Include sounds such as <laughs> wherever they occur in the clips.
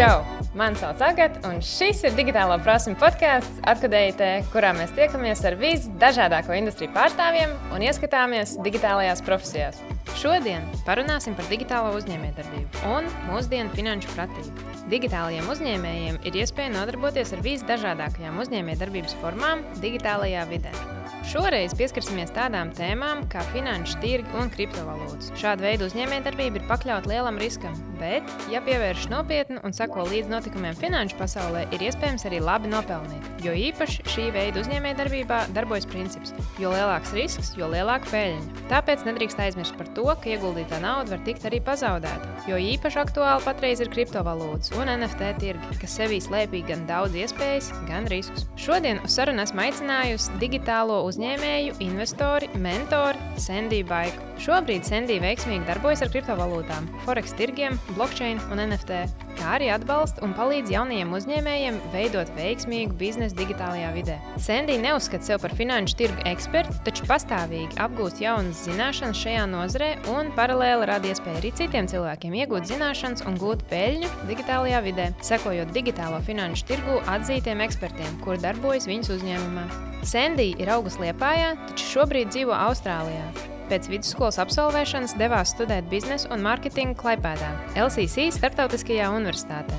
Čau! Mani sauc Agatē, un šis ir digitālo prasmu podkāsts Atkadējotē, kurā mēs tiekamies ar visdažādāko industriju pārstāvjiem un ieskatāmies digitālajās profesijās. Šodien parunāsim par digitālo uzņēmējdarbību un mūsdienu finanšu pratību. Digitālajiem uzņēmējiem ir iespēja nodarboties ar visdažādākajām uzņēmējdarbības formām digitālajā vidē. Šoreiz pieskarsimies tādām tēmām kā finanšu tirgi un kriptovalūtas. Šāda veida uzņēmējdarbība ir pakļauta lielam riskam, bet, ja pievēršas nopietni un seko līdz notikumiem finanšu pasaulē, ir iespējams arī labi nopelnīt. Jo īpaši šī veida uzņēmējdarbībā darbojas princips: jo lielāks risks, jo lielāka peļņa. Tāpēc nedrīkst aizmirst par to, ka ieguldītā nauda var tikt arī pazaudēta. Jo īpaši aktuāli patreiz ir kriptovalūtas un NFT tirgi, kas sevī slēpj gan daudz iespējas, gan riskus. Šodien uz sarunu esmu aicinājusi digitālo uzņēmēju investori, mentori Sandiju Baiku. Šobrīd Sandija veiksmīgi darbojas ar kriptovalūtām, forex tirgiem, blockchain un NFT, kā arī atbalsta un palīdz jaunajiem uzņēmējiem veidot veiksmīgu biznesu digitālajā vidē. Sandija neuzskata sevi par finanšu tirgu ekspertu, taču pastāvīgi apgūst jaunas zināšanas šajā nozarē un paralēli rada iespēju arī citiem cilvēkiem iegūt zināšanas un gūt peļņu digitālajā vidē, sekojot digitālo finanšu tirgu atzītiem ekspertiem, kuri darbojas viņas uzņēmumā. Sandija ir augusi Liepājā, taču šobrīd dzīvo Austrālijā. Pēc vidusskolas absolvēšanas devās studēt biznesu un mārketingu Klaipēdā, LCC Startautiskajā universitātē.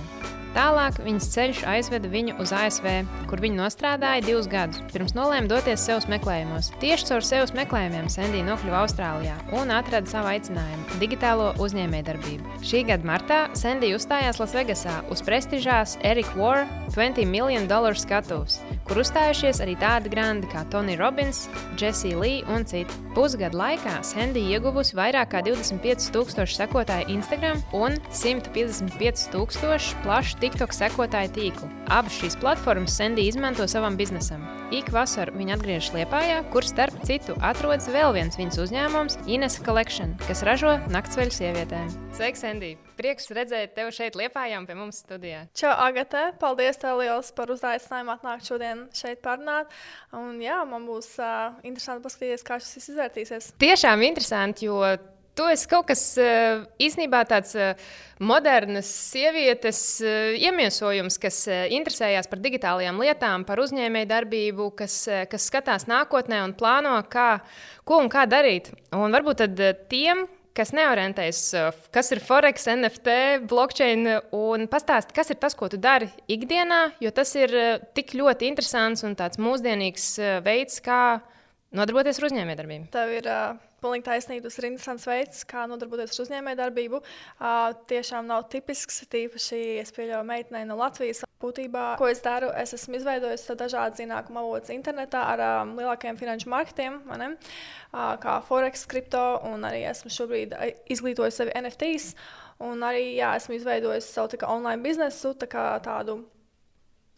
Tālāk viņas ceļš aizveda viņu uz ASV, kur viņa nostrādāja divus gadus, pirms nolēma doties sevs meklējumos. Tieši caur sevs meklējumiem Sandija nokļuva Austrālijā un atrada savu aicinājumu - digitālo uzņēmējdarbību. Šī gada martā Sandija uzstājās Lasvegasā uz prestižās Erika War 20 miljonu dolāru skatuves, kur uzstājušies arī tādi grandi kā Tony Robbins, Jesse Lee un citi. Pusgadu laikā Sandija ieguvusi vairāk kā 25,000 sekotāju Instagram un 155,000 plašu TikTok sekotāju tīklu. Abas šīs platformas Sandy izmanto savam biznesam. Ik vasaru viņa atgriežas Liepājā, kur starp citu atrodas vēl viens viņas uzņēmums, Ines Collection, kas ražo naktsveļu sievietēm. Sveiks, Sandy! Prieks redzēt tevi šeit Liepājā un pie mums studijā. Čau, Agate! Paldies tev liels par uzaicinājumu atnākt šodien šeit parunāt. Un jā, man būs uh, interesanti paskatīties, kā šis izvērtīsies. Tiešām interesanti, jo Tu esi kaut kas eh, īstenībā tāds eh, moderns sievietes eh, iemiesojums, kas interesējas par digitālajām lietām, par uzņēmējdarbību, kas, kas skatās nākotnē un plāno, kā, ko un kā darīt. Un varbūt tad tiem, kas neorientējas, kas ir Forex, NFT, blockchain, un pastāst, kas ir tas, ko tu dari ikdienā, jo tas ir tik ļoti interesants un tāds mūsdienīgs veids, kā nodarboties ar uzņēmējdarbību. Tev ir uh Pilnīgi taisnība. Tas ir interesants veids, kā nodarboties ar uzņēmējdarbību. Uh, tiešām nav tipisks, tīpaši es pieļauju meitenei no Latvijas. Būtībā, ko es daru, es esmu izveidojis dažādas zinātnēm avotus internetā ar um, lielākiem finanšu marketiem, uh, kā Forex, kripto, un arī esmu šobrīd izglītojis sevi NFTs. Un arī jā, esmu izveidojis savu tā online biznesu, tā tādu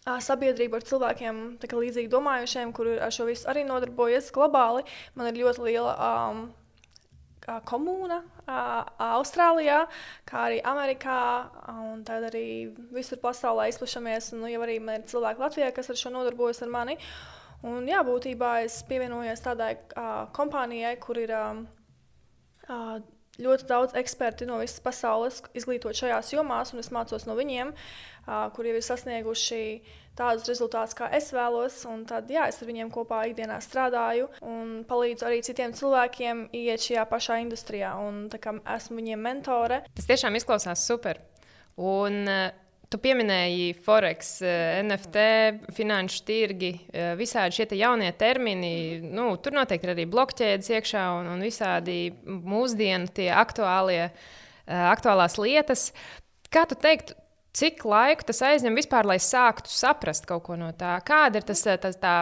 sabiedrību ar cilvēkiem, kā līdzīgi domājušiem, kuri ar šo visu arī nodarbojas globāli. Man ir ļoti liela um, komūna uh, Austrālijā, kā arī Amerikā, un tad arī visur pasaulē izplašamies. Nu, jau arī man ir cilvēki Latvijā, kas ar šo nodarbojas ar mani. Un, jā, būtībā es pievienojos tādai uh, kompānijai, kur ir um, uh, ļoti daudz eksperti no visas pasaules izglītot šajās jomās, un es mācos no viņiem. Uh, kur jau ir sasnieguši tādus rezultātus, kā es vēlos. Tad, jā, es ar viņiem kopā ikdienā strādāju un palīdzu arī citiem cilvēkiem iet šajā pašā industrijā. Un, esmu viņiem mentore. Tas tiešām izklausās super. Un, Tu pieminēji Forex, NFT, finanšu tirgi, visādi šie jaunie termini. Nu, tur noteikti ir arī blokķēdes iekšā un, un visādi mūsdienu tie aktuālie, aktuālās lietas. Kā tu teiktu, Cik laika tas aizņem vispār, lai sāktu saprast kaut ko no tā? Kāda ir tas, tas tā?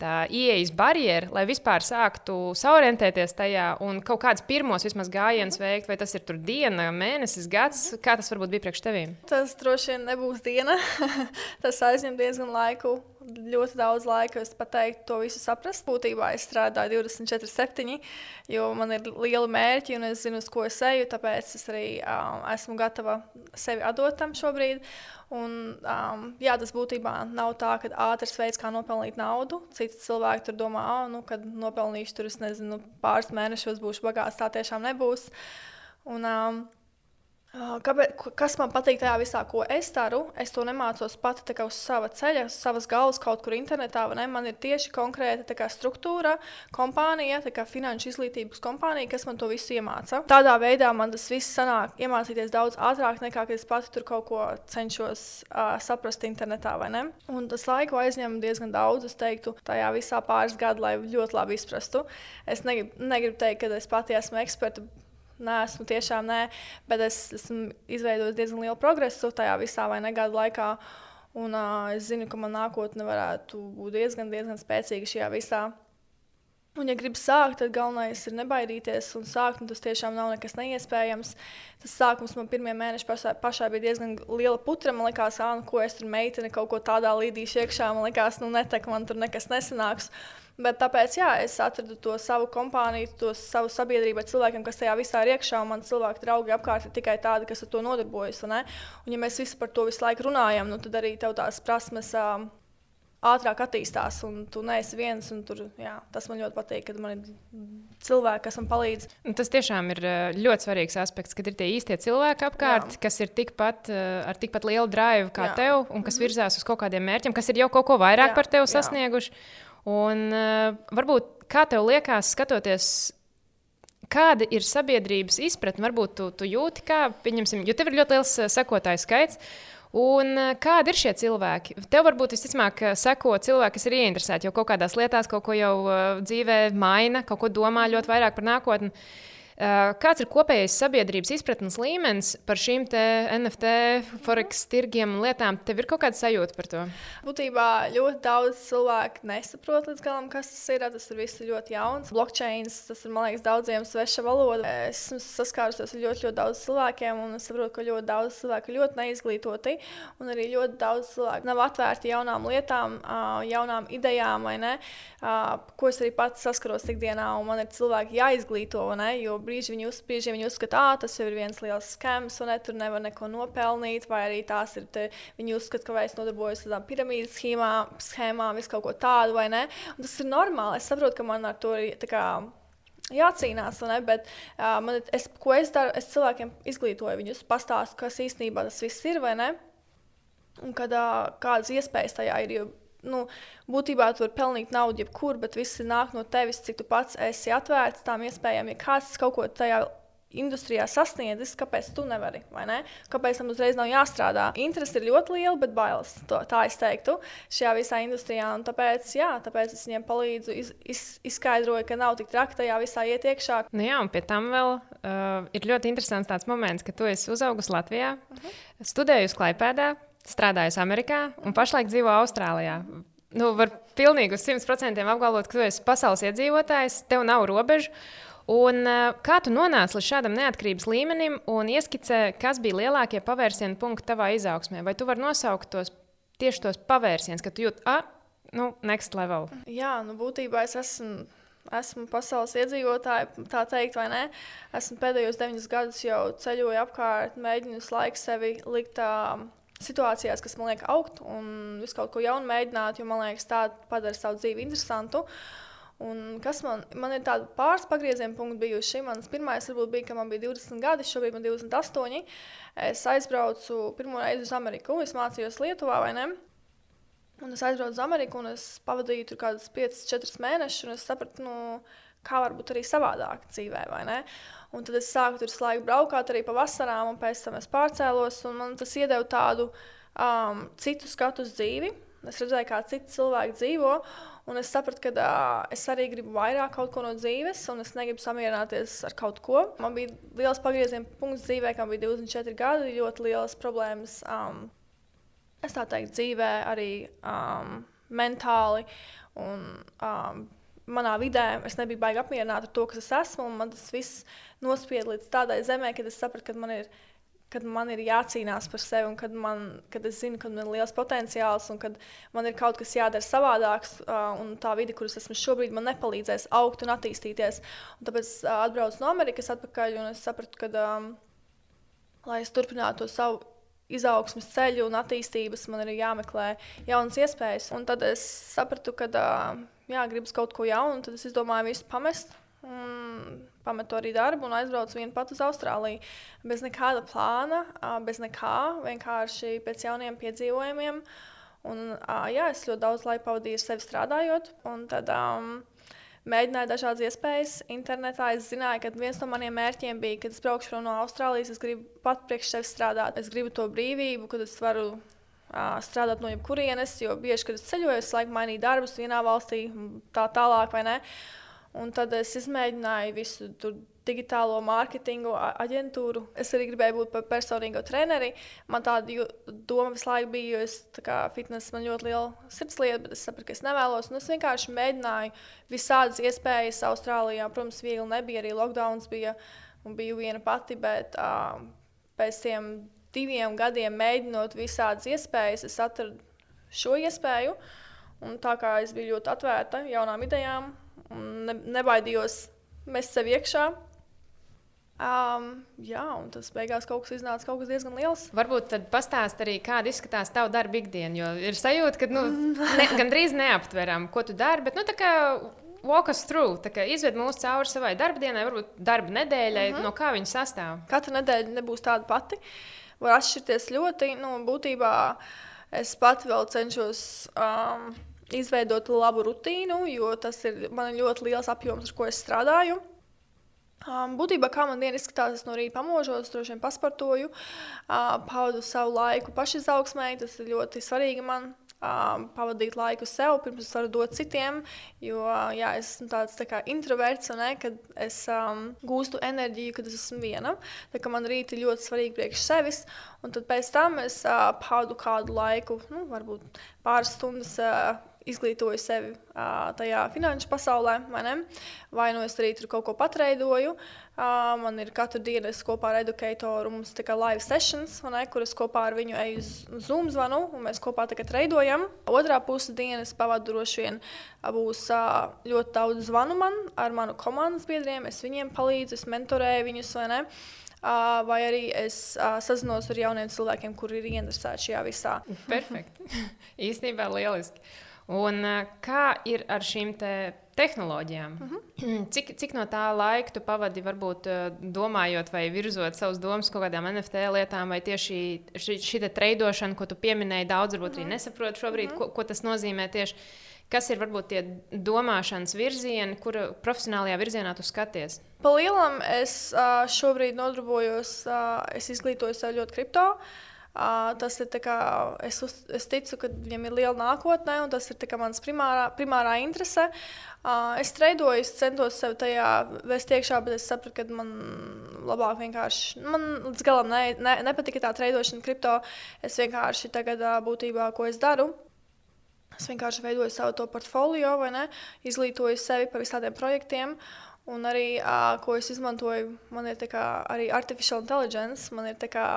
Tā ieejas barjera, lai vispār sāktu saorientēties tajā un kaut kādus pirmos vismaz gājienus veikt, vai tas ir diena, mēnesis, gads, kā tas varbūt bija priekš tevīm? Tas droši vien nebūs diena. <laughs> tas aizņem diezgan laiku ļoti daudz laika, es pateiktu, to visu saprast. Būtībā es strādāju 24, 7, jo man ir liela mērķa un es zinu, uz ko es eju. Tāpēc es arī um, esmu gatava sevi atdot tam šobrīd. Un, um, jā, tas būtībā nav tā, ka ātrs veids, kā nopelnīt naudu. Citi cilvēki tur domā, ah, nu, kad nopelnīšu tur, nezinu, pāris mēnešos būšu bagāts. Tā tiešām nebūs. Un, um, Kāpēc, kas man patīk tajā visā, ko es daru? Es to nemācos pati uz sava ceļa, uz savas galvas kaut kur internetā. Man ir tieši konkrēta struktūra, kompānija, finanšu izglītības kompānija, kas man to visu iemāca. Tādā veidā man tas viss sanāk iemācīties daudz ātrāk nekā, es pati tur kaut ko cenšos uh, saprast internetā. Tas laiku aizņem diezgan daudz, es teiktu, tajā visā pāris gadu, lai ļoti labi izprastu. Es negribu, negribu teikt, ka es pati esmu eksperta Nē, esmu tiešām nē, bet es esmu izveidojis diezgan lielu progresu tajā visā vai ne gadu laikā. Un uh, es zinu, ka man nākotne varētu būt diezgan, diezgan spēcīga šajā visā. Un, ja gribi sākt, tad galvenais ir nebaidīties un sākt. Un tas tiešām nav nekas neiespējams. Tas sākums man pirmie mēneši pašā, pašā bija diezgan liela putra. Man liekas, ah, nu, ko es tur meiteni kaut ko tādā līdīšu iekšā. Man liekas, nu, netek, man tur nekas nesanāks. Bet tāpēc jā, es atradu to savu kompāniju, to savu sabiedrību ar cilvēkiem, kas tajā visā ir iekšā. Man cilvēki, draugi apkārt ir tikai tādi, kas ar to nodarbojas. Un, ja mēs visi par to visu laiku runājam, nu, tad arī tev tās prasmes. Uh, ātrāk attīstās, un tu neesi viens. Tur, jā, tas man ļoti patīk, kad man ir cilvēki, kas man palīdz. Tas tiešām ir ļoti svarīgs aspekts, kad ir tie īstie cilvēki apkārt, jā. kas ir tikpat, ar tikpat lielu drive kā jā. tev, un kas mhm. virzās uz kaut kādiem mērķiem, kas ir jau kaut ko vairāk jā, par tevi sasnieguši. Un uh, varbūt kā tev liekas, skatoties, kāda ir sabiedrības izpratne, varbūt tu, tu jūti, kā, pieņemsim, jo tev ir ļoti liels sekotāju skaits. Un uh, kādi ir šie cilvēki? Tev varbūt visticamāk seko cilvēki, kas ir ieinteresēti jau kaut kādās lietās, kaut ko jau uh, dzīvē maina, kaut ko domā ļoti vairāk par nākotni. Eh, kāds ir kopējais sabiedrības izpratnes līmenis par šīm NFT, forex tirgiem un lietām? Tev ir kaut kāda sajūta par to? Būtībā ļoti daudz cilvēku nesaprot līdz galam, kas tas ir. Tas ir viss ļoti jauns. Blockchain, tas ir, man liekas, daudziem sveša valoda. Esmu saskārusies ar ļoti, ļoti daudz cilvēkiem, un es saprotu, ka ļoti daudz cilvēku ir ļoti neizglītoti, un arī ļoti daudz cilvēku nav atvērti jaunām lietām, jaunām idejām, ne? Ko es arī pats saskaros ikdienā, man ir cilvēki jāizglīto, ne? Jo brīži viņi, uz, brīži viņi uzskata, ka tas ir viens liels skams, un ne, tur nevar neko nopelnīt, vai arī tās ir. Te, viņi uzskata, ka es nodarbojos ar tādām piramīdas schēmām, schēmām, visu kaut ko tādu, vai ne? Un tas ir normāli. Es saprotu, ka man ar to ir jācīnās. Ne? Bet, uh, man, es, ko es daru, es cilvēkiem izglītoju viņus, pastāstu, kas īstenībā tas viss ir, vai ne? Un kad, uh, kādas iespējas tajā ir. Jo, nu, būtībā tu vari pelnīt naudu jebkur, bet viss nāk no tevis, cik tu pats esi atvērts tām iespējām. Ja kāds kaut ko tajā industrijā sasniedzis, kāpēc tu nevari? Ne? Kāpēc tam uzreiz nav jāstrādā? Interesi ir ļoti liela, bet bailes. To, tā es teiktu šajā visā industrijā. Tāpēc, jā, tāpēc es viņiem palīdzu, iz, iz, izskaidroju, ka nav tik traki tajā visā iet iekšā. Nu jā, un pie tam vēl uh, ir ļoti interesants tāds moments, ka tu esi uzaugusi Latvijā, uh mhm. -huh. studējusi Klaipēdā strādājusi Amerikā un pašlaik dzīvo Austrālijā. Nu, var pilnīgi uz 100% apgalvot, ka tu esi pasaules iedzīvotājs, tev nav robežu. Un, uh, kā tu nonāci līdz šādam neatkarības līmenim un ieskicē, kas bija lielākie pavērsienu punkti tavā izaugsmē? Vai tu vari nosaukt tos tieši tos pavērsienus, ka tu jūti, ah, nu, next level? Jā, nu, būtībā es esmu esmu pasaules iedzīvotāja, tā teikt, vai ne? Esmu pēdējos deviņus gadus jau ceļoju apkārt, mēģinu visu laiku sevi likt uh, situācijās, kas man liek augt un visu kaut ko jaunu mēģināt, jo man liekas, tā padara savu dzīvi interesantu. Un kas man, man ir tādi pāris pagrieziena punkti bijuši. Mans pirmais varbūt bija, ka man bija 20 gadi, šobrīd man ir 28. Es aizbraucu pirmo reizi uz Ameriku, es mācījos Lietuvā, vai ne? Un es aizbraucu uz Ameriku, un es pavadīju tur kaut kādus 5, 4 mēnešus, un es sapratu, nu, kā var būt arī savādāk dzīvē, vai ne? Un tad es sāku tur laiku braukāt arī pa vasarām, un pēc tam es pārcēlos. Man tas iedeva tādu um, citu skatu uz dzīvi. Es redzēju, kā citi cilvēki dzīvo, un es sapratu, ka uh, es arī gribu vairāk kaut ko no dzīves, un es negribu samierināties ar kaut ko. Man bija liels pagrieziena punkts dzīvē, kad bija 24 gadi, ļoti liels problēmas. Um, es tā teiktu, dzīvē arī um, mentāli. Un, um, manā vidē es nebiju baigi apmierināta ar to, kas es esmu. Man tas viss nospieda līdz tādai zemē, kad es sapratu, ka man ir. Kad man ir jācīnās par sevi, un kad, man, kad es zinu, ka man ir liels potenciāls, un kad man ir kaut kas jādara savādāks, un tā vide, kuras esmu šobrīd, man nepalīdzēs augt un attīstīties. Un tāpēc uh, atbraucu no Amerikas atpakaļ, un es sapratu, ka, um, lai es turpinātu to savu izaugsmes ceļu un attīstības, man ir jāmeklē jaunas iespējas. Un tad es sapratu, ka uh, jā, gribas kaut ko jaunu, tad es izdomāju visu pamest. Un pametu arī darbu un aizbraucu vienu pati uz Austrāliju. Bez nekāda plāna, bez nekā, vienkārši pēc jauniem piedzīvojumiem. Un, jā, es ļoti daudz laika pavadīju sevi strādājot. Tad um, mēģināju dažādas iespējas internetā. Es zināju, ka viens no maniem mērķiem bija, kad es braukšu no Austrālijas, es gribu pat priekš sevis strādāt. Es gribu to brīvību, kad es varu strādāt no jebkurienes, jo bieži, kad es ceļoju, es laiku mainīju darbus vienā valstī, tā tālāk, vai ne? Un tad es izmēģināju visu tur digitālo mārketingu aģentūru. Es arī gribēju būt par personīgo treneri. Man tāda doma visu laiku bija, jo es fitness man ļoti liela sirdslieta, bet es sapratu, ka es nevēlos. Un es vienkārši mēģināju visādas iespējas Austrālijā. Protams, viegli nebija, arī lockdowns bija un biju viena pati, bet uh, pēc tiem diviem gadiem mēģinot visādas iespējas, es atradu šo iespēju. Un tā kā es biju ļoti atvērta jaunām idejām, ne, nebaidījos mest sev iekšā. Um, jā, un tas beigās kaut kas iznāca kaut kas diezgan liels. Varbūt tad pastāst arī, kāda izskatās tava darba ikdiena. Jo ir sajūta, ka nu, <laughs> ne, gandrīz neaptveram, ko tu dari. Bet, nu, walk us through, izved mūs cauri savai darbdienai, varbūt darba nedēļai, uh mhm. -huh. no kā viņa sastāv. Katra nedēļa nebūs tāda pati. Var atšķirties ļoti. Nu, būtībā es pat vēl cenšos. Um, izveidot labu rutīnu, jo tas ir man ļoti liels apjoms, ar ko es strādāju. Um, būtībā, kā man diena izskatās, es no rīta pamožos, droši vien pasportoju, uh, pavadu savu laiku pašizaugsmē. Tas ir ļoti svarīgi man um, pavadīt laiku sev, pirms es varu dot citiem. Jo jā, es esmu tāds tā kā introverts, ne, kad es um, gūstu enerģiju, kad es esmu viena. Tā kā man rīta ir ļoti svarīgi priekš sevis. Un tad pēc tam es uh, pavadu kādu laiku, nu, varbūt pāris stundas. Uh, izglītoju sevi uh, tajā finanšu pasaulē, vai ne? Vai nu es arī tur kaut ko patreidoju. Uh, man ir katru dienu kopā ar edukatoru, mums ir live sessions, ne, kur es kopā ar viņu eju uz Zoom zvanu, un mēs kopā treidojam. Otrā puse dienas pavadu droši vien būs uh, ļoti daudz zvanu man ar manu komandas biedriem. Es viņiem palīdzu, es mentorēju viņus, vai ne? Uh, vai arī es uh, sazinos ar jauniem cilvēkiem, kuri ir ieinteresēti šajā visā. Perfekti. <laughs> Īstenībā lieliski. Un kā ir ar šīm te tehnoloģijām? Uh mhm. -huh. <clears throat> cik, cik no tā laika tu pavadi, varbūt domājot vai virzot savus domas kaut kādām NFT lietām, vai tieši šī, šī treidošana, ko tu pieminēji, daudz varbūt uh -huh. arī mhm. nesaprot šobrīd, uh mhm. -huh. ko, ko tas nozīmē tieši. Kas ir varbūt tie domāšanas virzieni, kura profesionālajā virzienā tu skaties? Palielam es šobrīd nodarbojos, es izglītoju sev ļoti kripto. Uh, tas ir kā, es, uz, es ticu, ka viņam ir liela nākotne, un tas ir mans primārā, primārā interese. Uh, es strādāju, es centos sev tajā vest iekšā, bet es sapratu, ka man labāk vienkārši, man līdz galam ne, ne, nepatika tā trādošana, kripto. Es vienkārši tagad būtībā, ko es daru. Es vienkārši veidoju savu portfolio? Izglītoju sevi par visādiem projektiem. Un arī, uh, ko es izmantoju, man ir arī artificial intelligence, man ir tā kā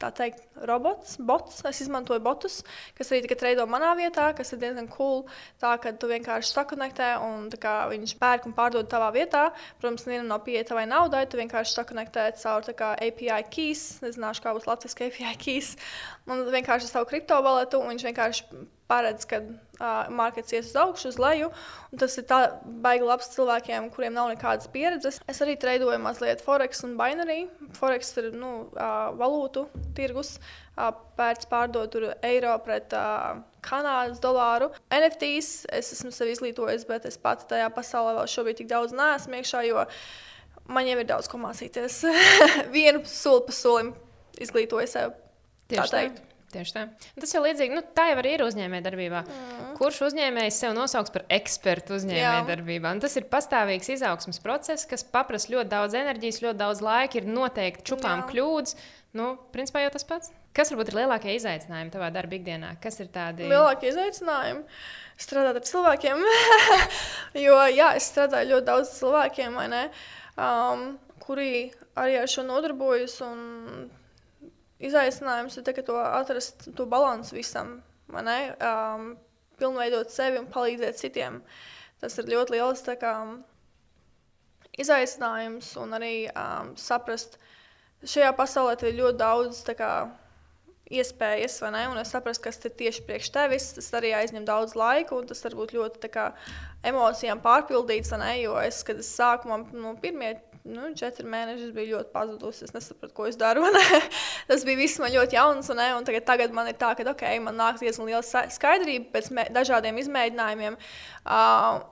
tā teikt, robots, bots. Es izmantoju botus, kas arī tikai treido manā vietā, kas ir diezgan cool. Tā ka tu vienkārši sakonektē un kā, viņš pērk un pārdod tavā vietā. Protams, nevienam nav pieeja tavai naudai. Tu vienkārši sakonektē caur kā, API keys. Nezināšu, kā būs latviešu API keys. Man vienkārši savu kriptovalūtu, un viņš vienkārši paredz, ka uh, markets ies uz augšu, uz leju. Tas ir baigi labs cilvēkiem, kuriem nav nekādas pieredzes. Es arī treidoju mazliet Forex un Binary. Forex ir nu, uh, valūtu tirgus. Pēc pārdot eiro pret uh, kanādas dolāru. NFTs es esmu sev izglītojis, bet es pati tajā pasaulē vēl šobrīd tik daudz neesmu iekšā, jo man jau ir daudz ko mācīties. <laughs> Vienu soli pa solim izglītoju sev. Tieši tā. tā. Tieši tā. Tas jau līdzīgi, nu, tā jau ir uzņēmējdarbībā. Mm. Kurš uzņēmējs sev nosauks par ekspertu uzņēmējdarbībā? Tas ir pastāvīgs izaugsmas process, kas prasa ļoti daudz enerģijas, ļoti daudz laika, ir noteikti čupām Jā. kļūdas. Nu, principā jau tas pats. Kas varbūt ir lielākie izaicinājumi tavā darba ikdienā? Kas ir tādi lielākie izaicinājumi? Strādāt ar cilvēkiem. <laughs> jo, jā, es strādāju ļoti daudz cilvēkiem, um, kuri arī ar šo nodarbojas. Un izaicinājums ir to atrast to līdzsvaru visam, um, pilnveidot sevi un palīdzēt citiem. Tas ir ļoti liels kā, izaicinājums un arī um, saprast, ka šajā pasaulē ir ļoti daudz kā, iespējas, vai ne? Un es saprotu, kas ir tieši priekš tevis. Tas arī aizņem daudz laika, un tas var būt ļoti kā, emocijām pārpildīts. Jo es, kad es sāku, man nu, pirmie nu, četri mēneši biju ļoti pazudusi. Es nesapratu, ko es daru. <laughs> Tas bija viss man ļoti jauns. Un, un tagad, tagad man ir tā, ka okay, man nāk diezgan liela skaidrība pēc dažādiem izmēģinājumiem. Uh,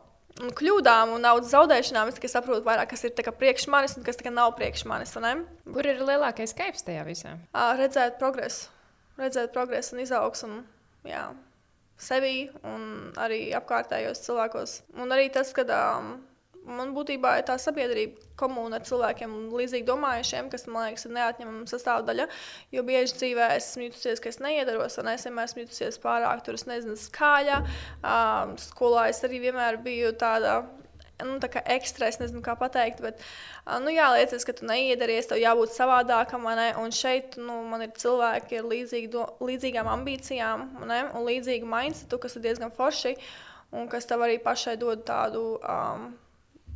kļūdām un naudas zaudēšanām, es saprotu vairāk, kas ir priekš manis un kas nav priekš manis. Kur ir lielākais kaifs tajā visā? Uh, redzēt progresu, redzēt progresu un izaugsmu. Jā. Sevī un arī apkārtējos cilvēkos. Un arī tas, ka um, man būtībā ir tā sabiedrība, komūna ar cilvēkiem līdzīgi domājušiem, kas man liekas, ir neatņemama sastāvdaļa. Jo bieži dzīvē esmu jutusies, ka es neiedaros, un es vienmēr esmu jutusies pārāk tur, nezinu, skaļa. Um, skolā es arī vienmēr biju tāda. Nu, tā kā ekstra, es nezinu, kā pateikt, bet, nu, jā, liekas, ka tu neiedaries, tev jābūt savādākam, ne? un šeit nu, man ir cilvēki ar līdzīgi do, līdzīgām ambīcijām ne? un līdzīgu mindsetu, kas ir diezgan forši, un kas tev arī pašai dod tādu um,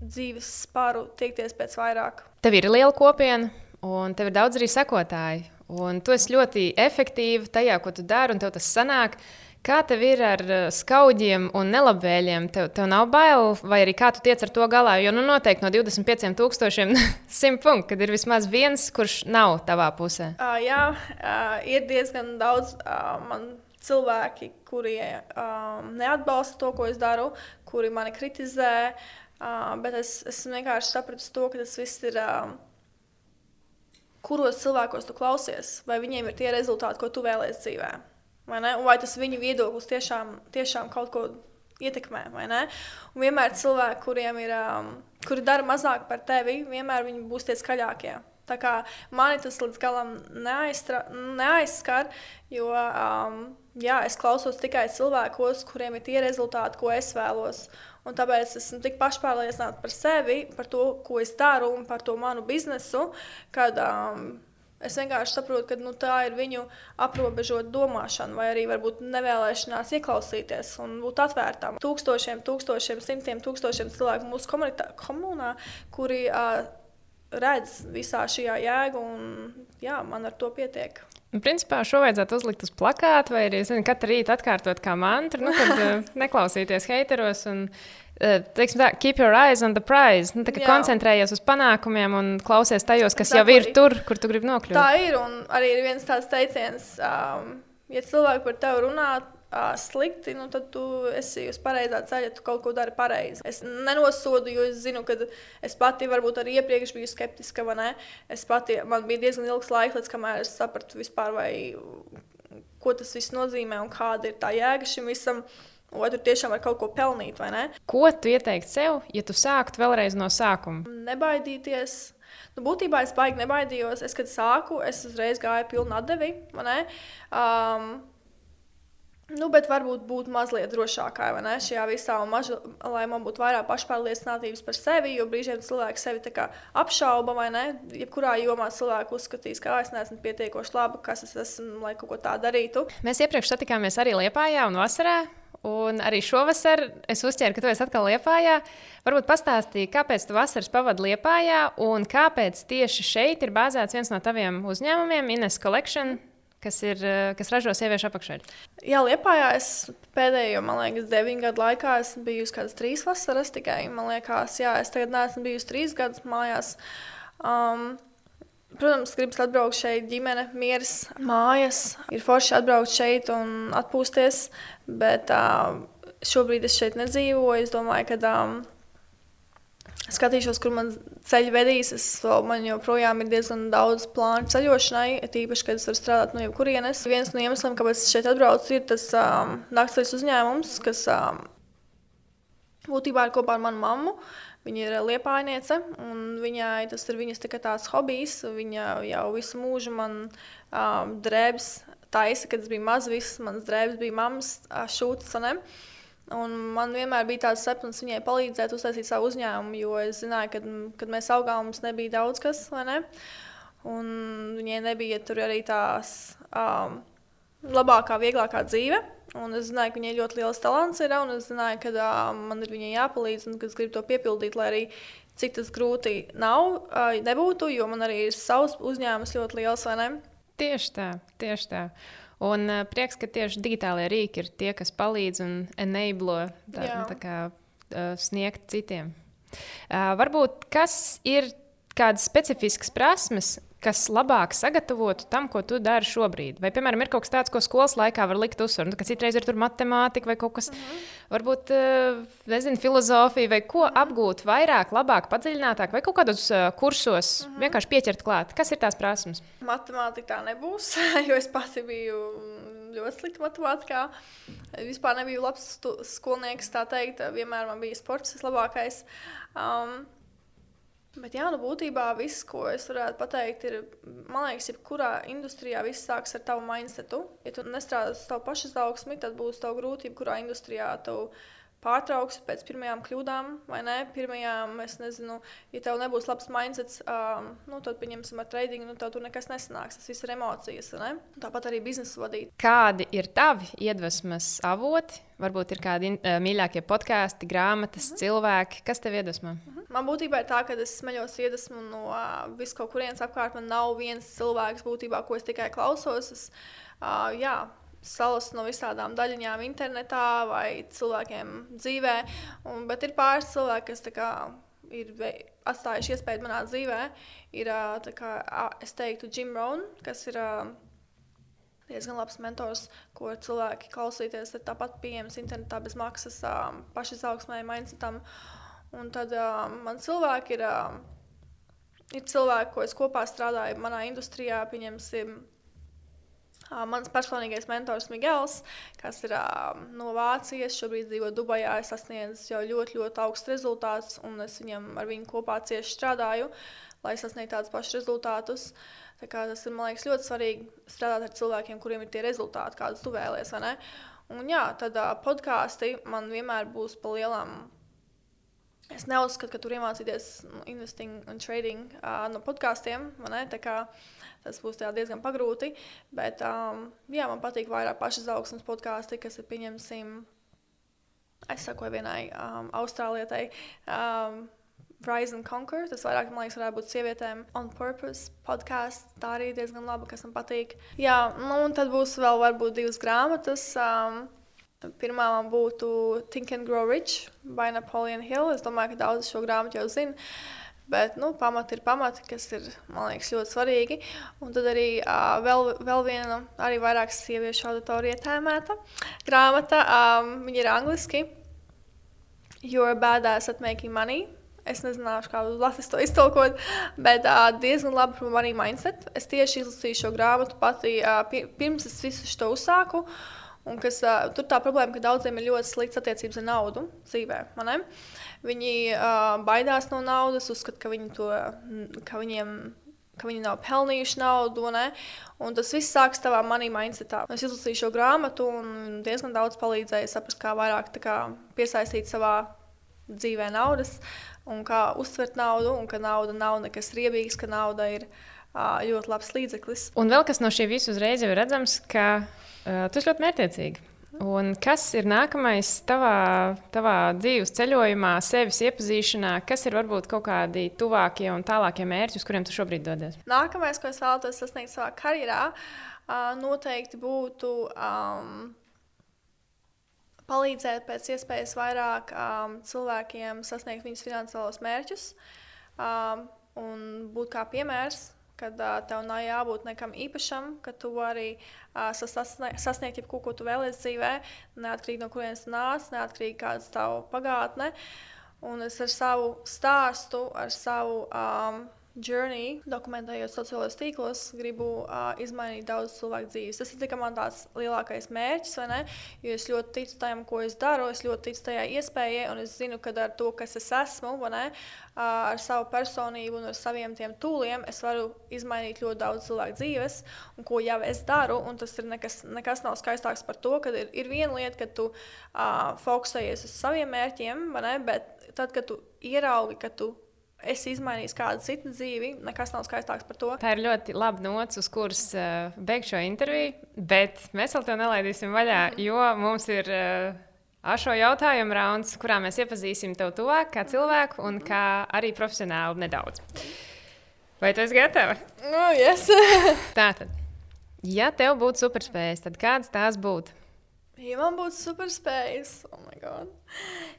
dzīves spāru tiekties pēc vairāk. Tev ir liela kopiena, un tev ir daudz arī sekotāji. Un tu esi ļoti efektīvi tajā, ko tu dari, un tev tas sanāk. Kā tev ir ar uh, skaudiem un nelabvēliem? Tev, tev nav bail, vai arī kā tu tiec ar to galā? Jo nu, noteikti no 25,000 100 punktu, kad ir vismaz viens, kurš nav tavā pusē. Uh, jā, uh, ir diezgan daudz uh, man cilvēki, kuri uh, neatbalsta to, ko es daru, kuri mani kritizē. Uh, Uh, bet es, es vienkārši sapratu to, ka tas viss ir. Uh, kuros cilvēkos tu klausies, vai viņiem ir tie rezultāti, ko tu vēlēsies dzīvē. Vai, ne? vai tas viņu viedoklis tiešām, tiešām kaut ko ietekmē. Un vienmēr cilvēki, kuriem ir, um, kuri dara mazāk par tevi, vienmēr viņi būs tie skaļākie. Tā kā mani tas līdz galam neaizstra, neaizskar, jo um, jā, es klausos tikai cilvēkos, kuriem ir tie rezultāti, ko es vēlos. Un tāpēc esmu tik pašpārliecināta par sevi, par to, ko es daru un par to manu biznesu, kad um, es vienkārši saprotu, ka nu, tā ir viņu aprobežota domāšana, vai arī varbūt nevēlēšanās ieklausīties un būt atvērtām. Tūkstošiem, tūkstošiem, simtiem tūkstošiem cilvēku mūsu komunā, kuri uh, redz visā šajā jēgu, un jā, man ar to pietiek. Principā šo vajadzētu uzlikt uz plakāta, vai arī zinu, katru rītu atkārtot kā mantru, nu, kad <laughs> uh, neklausīties heiteros. Un, teiksim, tā, keep your eyes on the prize. Nu, koncentrējies uz panākumiem un klausies tajos, kas tā, jau ir tur, kur tu gribi nokļūt. Tā ir, un arī ir viens tāds teiciens, um, ja cilvēki par tevi runā, slikti, nu, tad tu esi uz pareizā ceļa, tu kaut ko dari pareizi. Es nenosodu, jo es zinu, ka es pati varbūt arī iepriekš biju skeptiska, vai ne? Es pati, man bija diezgan ilgs laiks, līdz kamēr es sapratu vispār, vai, ko tas viss nozīmē un kāda ir tā jēga šim visam. Vai tu tiešām vari kaut ko pelnīt, vai ne? Ko tu ieteiktu sev, ja tu sāktu vēlreiz no sākuma? Nebaidīties. Nu, būtībā es baigi nebaidījos. Es, kad sāku, es uzreiz gāju pilnu atdevi. Um, Nu, bet varbūt būt mazliet drošākai šajā visā, un maž, lai man būtu vairāk pašpārliecinātības par sevi. Jo brīžiem cilvēks sevi apšauba, vai ne? Jebkurā jomā cilvēks uzskatīs, ka es neesmu pietiekoši laba, kas es esmu, lai kaut ko tādu darītu. Mēs iepriekš satikāmies arī Liepājā un Vasarā. Un arī šovasar es uzķēru, ka tu esi atkal Liepājā. Varbūt pastāstīji, kāpēc tu vasaras pavadi Liepājā un kāpēc tieši šeit ir bāzēts viens no taviem uzņēmumiem, Ines Collection kas, ir, eh, kas ražo sieviešu apakšveļu. Jā, Lietpājā es pēdējo, man liekas, deviņu gadu laikā esmu bijusi kādas trīs vasaras tikai. Man liekas, jā, es tagad neesmu bijusi trīs gadus mājās. Um, Protams, gribas atbraukt šeit, ģimene, mieras, mājas. Ir forši atbraukt šeit un atpūsties, bet uh, šobrīd es šeit nedzīvoju. Es domāju, ka um, skatīšos, kur man ceļš vedīs. Es, man joprojām ir diezgan daudz plānu ceļošanai, tīpaši, kad es varu strādāt no jebkurienes. Viens no iemesliem, kāpēc es šeit atbraucu, ir tas um, naktsceļš uzņēmums, kas um, būtībā ir kopā ar manu mammu. Viņa ir liepājniece, un viņai tas ir viņas tāds hobijs. Viņa jau visu mūžu man um, drēbes taisa, kad es biju mazs. Visas manas drēbes bija mammas šūtas. Un man vienmēr bija tāds sapnis viņai palīdzēt uztaisīt savu uzņēmumu, jo es zināju, ka, kad mēs augām, mums nebija daudz kas, vai ne? Un viņai nebija tur arī tās um, labākā, vieglākā dzīve. Un es zināju, ka viņai ļoti liels talants ir, un es zināju, ka um, man ir viņai jāpalīdz, un ka es gribu to piepildīt, lai arī cik tas grūti nav, uh, nebūtu, jo man arī ir savs uzņēmums ļoti liels, vai ne? Tieši tā, tieši tā. Un uh, prieks, ka tieši digitālajie rīki ir tie, kas palīdz un enablo tā, tā kā, uh, sniegt citiem. Uh, varbūt kas ir kādas specifiskas prasmes, kas labāk sagatavotu tam, ko tu dari šobrīd. Vai, piemēram, ir kaut kas tāds, ko skolas laikā var likt uzsvaru, nu, ka citreiz ir matemātika vai kaut kas, mhm. -huh. varbūt, eh, nezinu, filozofija vai ko apgūt vairāk, labāk, padziļinātāk, vai kaut kādos uh, kursos mhm. -huh. vienkārši pieķert klāt. Kas ir tās prasmes? Matemātika tā nebūs, <laughs> jo es pati biju ļoti slikta matemātikā. Vispār nebiju labs skolnieks, tā teikt. Vienmēr man bija sports vislabākais. Um, Bet, jā, nu, būtībā viss, ko es varētu pateikt, ir, man liekas, jebkurā industrijā viss sākas ar tavu mindsetu. Ja tu nestrādāsi savu pašizaugsmi, tad būs tev grūtība, kurā industrijā tu pārtrauksi pēc pirmajām kļūdām, vai ne? Pirmajām, es nezinu, ja tev nebūs labs mindsets, um, nu, tad, pieņemsim, ar trading, nu, tev tur nekas nesanāks. Tas viss ir emocijas, ne? Tāpat arī biznesa vadīt. Kādi ir tavi iedvesmas avoti? Varbūt ir kādi uh, mīļākie podkāsti, grāmatas, mm -hmm. cilvēki. Kas tev iedvesmo? Mm -hmm. Man būtībā ir tā, ka es smeļos iedvesmu no uh, vis kaut kurienes apkārt. Man nav viens cilvēks, būtībā, ko es tikai klausos. Es, uh, jā, salas no visādām daļiņām internetā vai cilvēkiem dzīvē. Un, bet ir pāris cilvēki, kas kā, ir atstājuši iespēju manā dzīvē. Ir, kā, es teiktu, Jim Rohn, kas ir diezgan labs mentors, ko cilvēki klausīties. Ir tāpat pieejams internetā bez maksas, pašizaugsmē, mindsetam. Un tad man cilvēki ir, ir cilvēki, ko es kopā strādāju manā industrijā, pieņemsim, Uh, mans personīgais mentors Migels, kas ir uh, no Vācijas, šobrīd dzīvo Dubajā, ir sasniedzis jau ļoti, ļoti augsts rezultāts, un es viņam ar viņu kopā cieši strādāju, lai sasniegtu tādus pašus rezultātus. Tā tas ir liekas, ļoti svarīgi strādāt ar cilvēkiem, kuriem ir tie rezultāti, kādus tu vēlēsies. Un jā, tad uh, podkāsti man vienmēr būs pa lielām Es neuzskatu, ka tur iemācīties nu, investing un trading uh, no podkāstiem tas būs diezgan pagrūti. Bet um, jā, man patīk vairāk pašizaugsmes podkāsti, kas ir pieņemsim. Es sakoju vienai um, austrālietai. Um, Rise and Conquer. Tas vairāk, man liekas, varētu būt sievietēm. On Purpose podkāsts. Tā arī diezgan laba, kas man patīk. Jā, nu, un tad būs vēl varbūt divas grāmatas. Um, Pirmā man būtu Think and Grow Rich by Napoleon Hill. Es domāju, ka daudz šo grāmatu jau zina. Bet nu, pamati ir pamati, kas ir liekas, ļoti svarīgi. Un tad arī uh, vēl, vēl viena, arī vairāk sieviešu auditorija tēmēta grāmata. Um, viņa ir angliski. You're a badass at making money. Es nezināšu, kā Latvijas to iztolkot, bet uh, diezgan labi par money mindset. Es tieši izlasīju šo grāmatu pati uh, pirms es visu šo uzsāku. Un kas, uh, tur tā problēma, ka daudziem ir ļoti slikts attiecības ar naudu dzīvē. Viņi uh, baidās no naudas, uzskata, ka, viņi to, ka viņiem ka viņi nav pelnījuši naudu. Ne? Un tas viss sākas tavā money mindsetā. Es izlasīju šo grāmatu un diezgan daudz palīdzēja saprast, kā vairāk kā, piesaistīt savā dzīvē naudas un kā uztvert naudu, un ka nauda nav nekas riebīgs, ka nauda ir uh, ļoti labs līdzeklis. Un vēl kas no šī visa uzreiz ir redzams, ka uh, tas ļoti mērķiecīgi. Un kas ir nākamais tavā, tavā dzīves ceļojumā, sevis iepazīšanā? Kas ir varbūt kaut kādi tuvākie un tālākie mērķi, uz kuriem tu šobrīd dodies? Nākamais, ko es vēlētos sasniegt savā karjerā, noteikti būtu um, palīdzēt pēc iespējas vairāk um, cilvēkiem sasniegt viņus finansiālos mērķus um, un būt kā piemērs kad uh, tev nav jābūt nekam īpašam, ka tu vari uh, sasniegt, sasniegt jebko, ko tu vēlies dzīvē, neatkarīgi no kurienes nāc, neatkarīgi kāda ir tava pagātne. Un es ar savu stāstu, ar savu um, journey, dokumentējot sociālajos tīklos, gribu uh, izmainīt daudz cilvēku dzīves. Tas ir man tāds lielākais mērķis, vai ne? Jo es ļoti ticu tam, ko es daru, es ļoti ticu tajā iespējai, un es zinu, ka ar to, kas es esmu, ne, uh, ar savu personību un ar saviem tiem tūliem, es varu izmainīt ļoti daudz cilvēku dzīves, un ko jau es daru. Tas ir nekas, nekas nav skaistāks par to, ka ir, ir viena lieta, ka tu uh, fokusējies uz saviem mērķiem, ne, bet tad, kad tu ieraugi, ka tu es izmainīju kādu citu dzīvi, nekas nav skaistāks par to. Tā ir ļoti laba nots, uz kuras uh, beigšu šo interviju, bet mēs vēl to nelaidīsim vaļā, mm. jo mums ir uh, ašo jautājumu rauns, kurā mēs iepazīsim tevi tuvāk kā cilvēku un kā arī profesionāli nedaudz. Vai tu esi gatava? Nu, yes. <laughs> Tātad, ja tev būtu superspējas, tad kādas tās būtu? Ja man būtu superspējas, oh my God.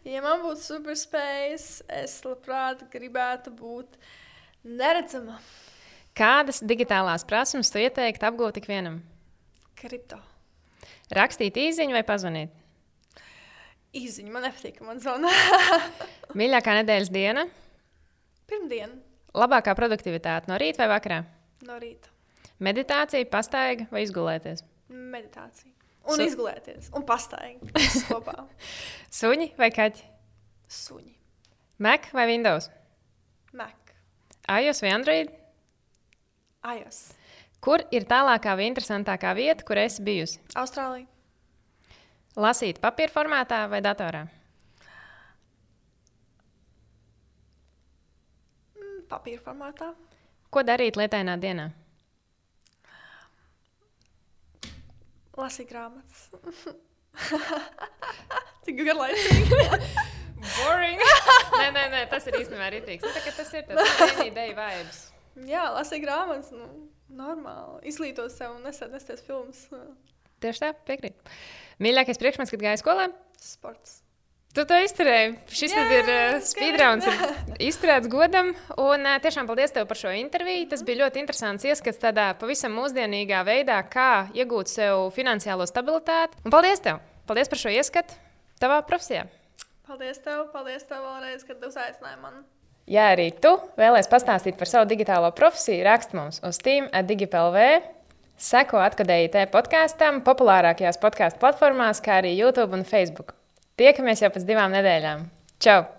Ja man būtu superspējas, es labprāt gribētu būt Neredzama. Kādas digitālās prasības tu ieteiktu apgūt ikvienam? Kripto. Rakstīt īsiņu vai pazvanīt? Īziņa man nepatīk, man zvana. <laughs> Mīļākā nedēļas diena, Pirmdiena labākā produktivitāte no rīta vai vakarā? no rīta. Meditācija, pastaiga vai izgulēties? Meditācija. Un Su- izgulēties. Un pastaigi. Viss <laughs> kopā. Suņi vai kaķi? Suņi. Mac vai Windows? Mac. iOS vai Android? iOS. Kur ir tālākā vai interesantākā vieta, kur esi bijusi? Austrālija. Lasīt papīra formātā vai datorā? Mm, Papīra formātā. Ko darīt lietainā dienā? Lasīt grāmatas. <laughs> Cik garlaicīgi. <laughs> Boring. nē, nē, nē, tas ir īstenībā rītīgs. Nu, tas ir tas ideja vibes. Jā, lasīt grāmatas. Nu, normāli. Izglītot sev un nesēt nesties filmas. Tieši tā, piekrīt. Mīļākais priekšmets, kad gāja skolā? Sports. Tu to izturēji. Šis Jā, ir uh, ok. speedruns, <laughs> izturēts godam. Un uh, tiešām paldies tev par šo interviju. Tas bija ļoti interesants ieskats tādā pavisam mūsdienīgā veidā, kā iegūt sev finansiālo stabilitāti. Un paldies tev! Paldies par šo ieskatu tavā profesijā! Paldies tev, paldies tev vēlreiz, kad uzaicināji mani. Ja arī tu vēlēsies pastāstīt par savu digitālo profesiju, rakst mums uz Team atDigipLV. Seko atkodēji te podkāstam, populārākajās podkāstu platformās, kā arī YouTube un Facebook. Tiekamies jau pēc divām nedēļām. Čau!